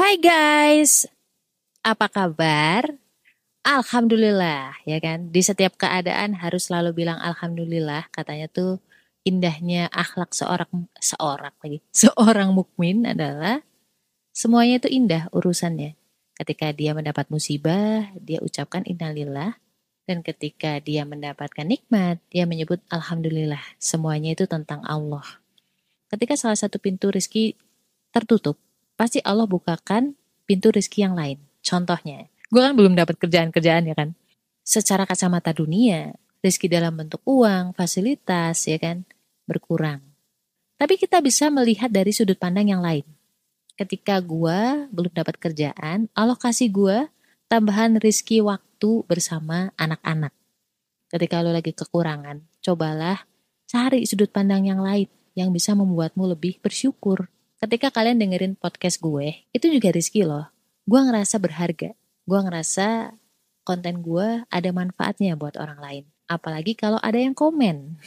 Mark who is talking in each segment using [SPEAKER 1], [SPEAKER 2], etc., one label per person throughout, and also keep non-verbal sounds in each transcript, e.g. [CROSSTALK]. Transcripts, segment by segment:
[SPEAKER 1] Hai guys, apa kabar? Alhamdulillah ya kan. Di setiap keadaan harus selalu bilang alhamdulillah. Katanya tuh indahnya akhlak seorang seorang lagi [LAUGHS] seorang mukmin adalah semuanya itu indah urusannya. Ketika dia mendapat musibah, dia ucapkan innalillah. Dan ketika dia mendapatkan nikmat, dia menyebut alhamdulillah. Semuanya itu tentang Allah. Ketika salah satu pintu rezeki tertutup, pasti Allah bukakan pintu rezeki yang lain. Contohnya, gue kan belum dapat kerjaan-kerjaan ya kan. Secara kacamata dunia, rezeki dalam bentuk uang, fasilitas ya kan, berkurang. Tapi kita bisa melihat dari sudut pandang yang lain. Ketika gue belum dapat kerjaan, Allah kasih gue tambahan rezeki waktu bersama anak-anak. Ketika lo lagi kekurangan, cobalah cari sudut pandang yang lain yang bisa membuatmu lebih bersyukur. Ketika kalian dengerin podcast gue, itu juga rezeki loh. Gue ngerasa berharga. Gue ngerasa konten gue ada manfaatnya buat orang lain. Apalagi kalau ada yang komen.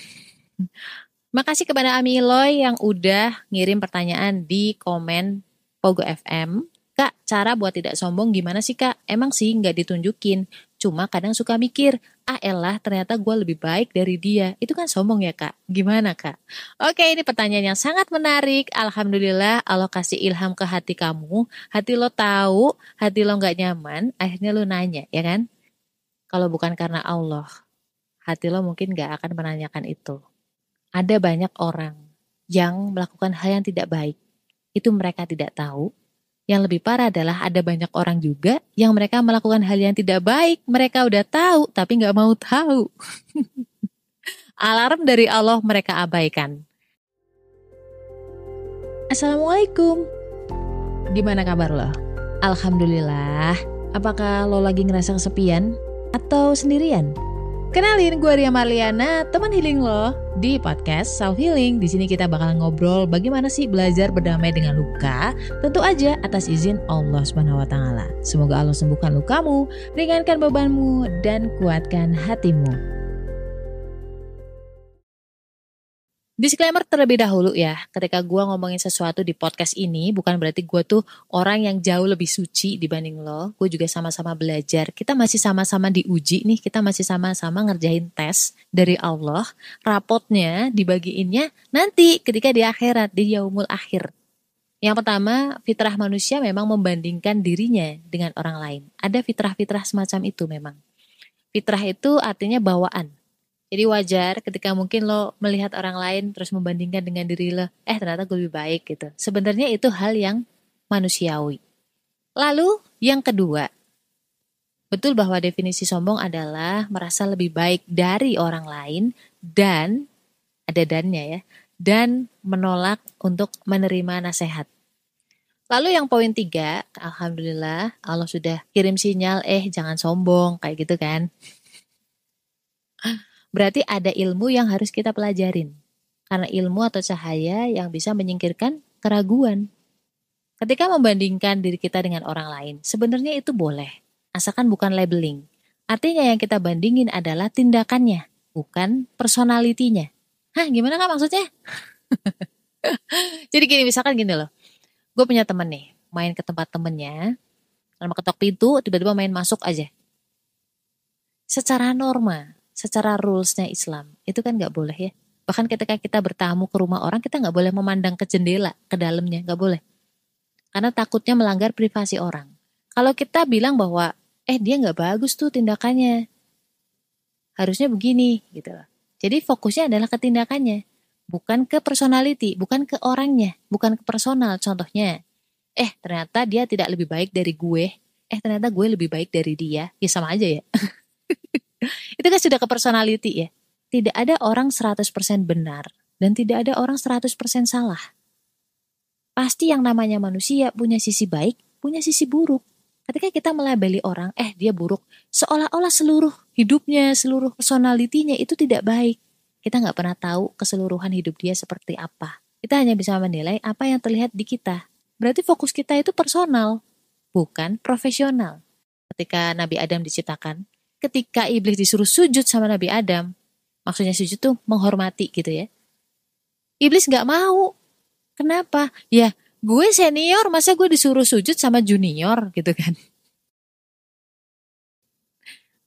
[SPEAKER 1] [LAUGHS] Makasih kepada Ami Eloy yang udah ngirim pertanyaan di komen Pogo FM. Kak, cara buat tidak sombong gimana sih kak? Emang sih nggak ditunjukin. Cuma kadang suka mikir, ah elah ternyata gue lebih baik dari dia. Itu kan sombong ya kak? Gimana kak? Oke ini pertanyaan yang sangat menarik. Alhamdulillah Allah kasih ilham ke hati kamu. Hati lo tahu, hati lo nggak nyaman, akhirnya lo nanya ya kan? Kalau bukan karena Allah, hati lo mungkin nggak akan menanyakan itu. Ada banyak orang yang melakukan hal yang tidak baik. Itu mereka tidak tahu, yang lebih parah adalah ada banyak orang juga yang mereka melakukan hal yang tidak baik. Mereka udah tahu tapi nggak mau tahu. [LAUGHS] Alarm dari Allah mereka abaikan. Assalamualaikum. Gimana kabar lo? Alhamdulillah. Apakah lo lagi ngerasa kesepian atau sendirian? Kenalin gue Ria Marliana, teman healing lo di podcast Self Healing. Di sini kita bakal ngobrol bagaimana sih belajar berdamai dengan luka, tentu aja atas izin Allah Subhanahu wa taala. Semoga Allah sembuhkan lukamu, ringankan bebanmu dan kuatkan hatimu. Disclaimer terlebih dahulu ya, ketika gue ngomongin sesuatu di podcast ini, bukan berarti gue tuh orang yang jauh lebih suci dibanding lo. Gue juga sama-sama belajar. Kita masih sama-sama diuji nih, kita masih sama-sama ngerjain tes dari Allah. Rapotnya dibagiinnya nanti ketika di akhirat, di yaumul akhir. Yang pertama, fitrah manusia memang membandingkan dirinya dengan orang lain. Ada fitrah-fitrah semacam itu memang. Fitrah itu artinya bawaan jadi wajar ketika mungkin lo melihat orang lain terus membandingkan dengan diri lo, eh ternyata gue lebih baik gitu. Sebenarnya itu hal yang manusiawi. Lalu yang kedua, betul bahwa definisi sombong adalah merasa lebih baik dari orang lain dan ada dannya ya, dan menolak untuk menerima nasihat. Lalu yang poin tiga, Alhamdulillah Allah sudah kirim sinyal, eh jangan sombong, kayak gitu kan. Berarti ada ilmu yang harus kita pelajarin. Karena ilmu atau cahaya yang bisa menyingkirkan keraguan. Ketika membandingkan diri kita dengan orang lain, sebenarnya itu boleh. Asalkan bukan labeling. Artinya yang kita bandingin adalah tindakannya, bukan personalitinya. Hah, gimana kak maksudnya? [LAUGHS] Jadi gini, misalkan gini loh. Gue punya temen nih, main ke tempat temennya, lama ketok pintu, tiba-tiba main masuk aja. Secara norma, secara rulesnya Islam itu kan nggak boleh ya. Bahkan ketika kita bertamu ke rumah orang kita nggak boleh memandang ke jendela ke dalamnya nggak boleh. Karena takutnya melanggar privasi orang. Kalau kita bilang bahwa eh dia nggak bagus tuh tindakannya. Harusnya begini gitu loh. Jadi fokusnya adalah ke tindakannya bukan ke personality bukan ke orangnya bukan ke personal. Contohnya eh ternyata dia tidak lebih baik dari gue. Eh ternyata gue lebih baik dari dia. Ya sama aja ya [LAUGHS] itu kan sudah ke personality ya. Tidak ada orang 100% benar dan tidak ada orang 100% salah. Pasti yang namanya manusia punya sisi baik, punya sisi buruk. Ketika kita melabeli orang, eh dia buruk, seolah-olah seluruh hidupnya, seluruh personalitinya itu tidak baik. Kita nggak pernah tahu keseluruhan hidup dia seperti apa. Kita hanya bisa menilai apa yang terlihat di kita. Berarti fokus kita itu personal, bukan profesional. Ketika Nabi Adam diciptakan, ketika iblis disuruh sujud sama Nabi Adam, maksudnya sujud tuh menghormati gitu ya. Iblis nggak mau. Kenapa? Ya, gue senior masa gue disuruh sujud sama junior gitu kan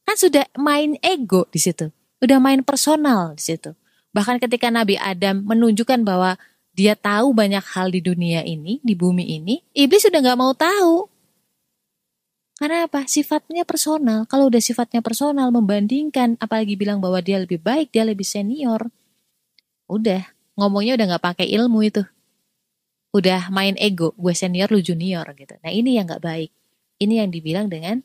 [SPEAKER 1] kan sudah main ego di situ udah main personal di situ bahkan ketika Nabi Adam menunjukkan bahwa dia tahu banyak hal di dunia ini di bumi ini iblis sudah nggak mau tahu karena apa sifatnya personal kalau udah sifatnya personal membandingkan apalagi bilang bahwa dia lebih baik dia lebih senior udah ngomongnya udah nggak pakai ilmu itu udah main ego, gue senior lu junior gitu. Nah ini yang gak baik. Ini yang dibilang dengan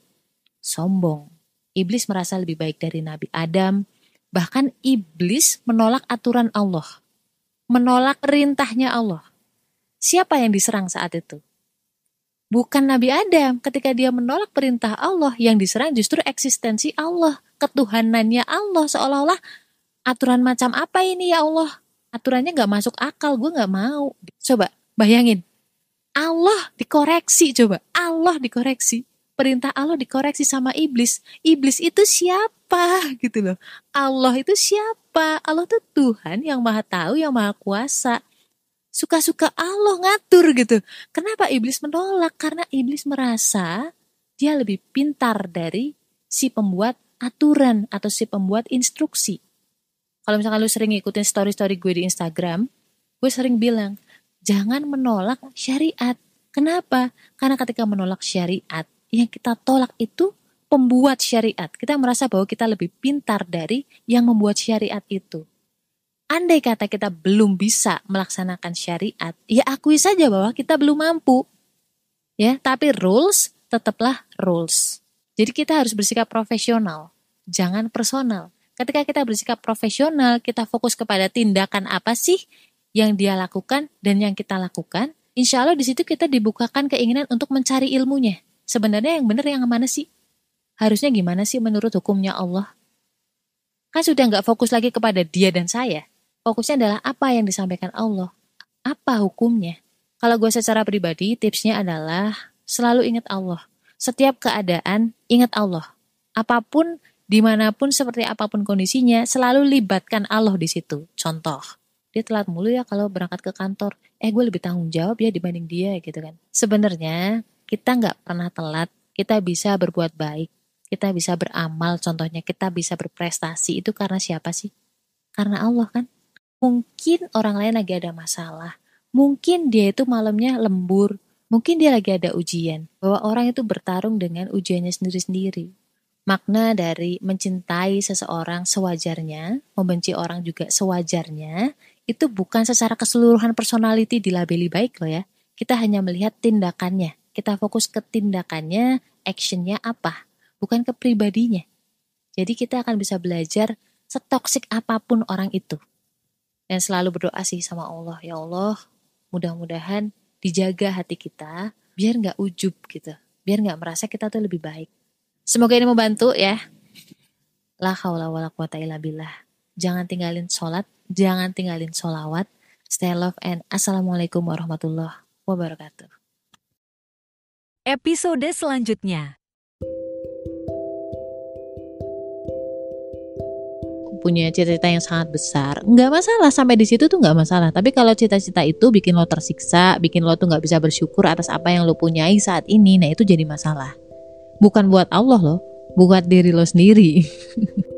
[SPEAKER 1] sombong. Iblis merasa lebih baik dari Nabi Adam. Bahkan iblis menolak aturan Allah. Menolak perintahnya Allah. Siapa yang diserang saat itu? Bukan Nabi Adam. Ketika dia menolak perintah Allah, yang diserang justru eksistensi Allah. Ketuhanannya Allah. Seolah-olah aturan macam apa ini ya Allah? Aturannya gak masuk akal, gue gak mau. Coba Bayangin, Allah dikoreksi coba, Allah dikoreksi. Perintah Allah dikoreksi sama iblis. Iblis itu siapa [LAUGHS] gitu loh. Allah itu siapa? Allah itu Tuhan yang maha tahu, yang maha kuasa. Suka-suka Allah ngatur gitu. Kenapa iblis menolak? Karena iblis merasa dia lebih pintar dari si pembuat aturan atau si pembuat instruksi. Kalau misalkan lu sering ngikutin story-story gue di Instagram, gue sering bilang, jangan menolak syariat. Kenapa? Karena ketika menolak syariat, yang kita tolak itu pembuat syariat. Kita merasa bahwa kita lebih pintar dari yang membuat syariat itu. Andai kata kita belum bisa melaksanakan syariat, ya akui saja bahwa kita belum mampu. Ya, tapi rules tetaplah rules. Jadi kita harus bersikap profesional, jangan personal. Ketika kita bersikap profesional, kita fokus kepada tindakan apa sih yang dia lakukan dan yang kita lakukan, insya Allah di situ kita dibukakan keinginan untuk mencari ilmunya. Sebenarnya yang benar yang mana sih? Harusnya gimana sih menurut hukumnya Allah? Kan sudah nggak fokus lagi kepada dia dan saya. Fokusnya adalah apa yang disampaikan Allah. Apa hukumnya? Kalau gue secara pribadi, tipsnya adalah selalu ingat Allah. Setiap keadaan, ingat Allah. Apa pun, di mana pun, seperti apa pun kondisinya, selalu libatkan Allah di situ. Contoh, dia telat mulu ya kalau berangkat ke kantor. Eh gue lebih tanggung jawab ya dibanding dia gitu kan. Sebenarnya kita nggak pernah telat. Kita bisa berbuat baik. Kita bisa beramal. Contohnya kita bisa berprestasi. Itu karena siapa sih? Karena Allah kan. Mungkin orang lain lagi ada masalah. Mungkin dia itu malamnya lembur. Mungkin dia lagi ada ujian. Bahwa orang itu bertarung dengan ujiannya sendiri-sendiri. Makna dari mencintai seseorang sewajarnya, membenci orang juga sewajarnya, itu bukan secara keseluruhan personality dilabeli baik loh ya. Kita hanya melihat tindakannya. Kita fokus ke tindakannya, actionnya apa. Bukan ke pribadinya. Jadi kita akan bisa belajar setoksik apa pun orang itu. Dan selalu berdoa sih sama Allah. Ya Allah, mudah-mudahan dijaga hati kita biar nggak ujub gitu. Biar nggak merasa kita tuh lebih baik. Semoga ini membantu ya. La haula wala quwata illa billah. Jangan tinggalin sholat Jangan tinggalin sholawat. Stay love and Assalamualaikum warahmatullahi wabarakatuh.
[SPEAKER 2] Episode selanjutnya.
[SPEAKER 1] Punya cita-cita yang sangat besar, nggak masalah sampai di situ tuh nggak masalah. Tapi kalau cita-cita itu bikin lo tersiksa, bikin lo tuh nggak bisa bersyukur atas apa yang lo punyai saat ini, nah itu jadi masalah. Bukan buat Allah loh, buat diri lo sendiri. [LAUGHS]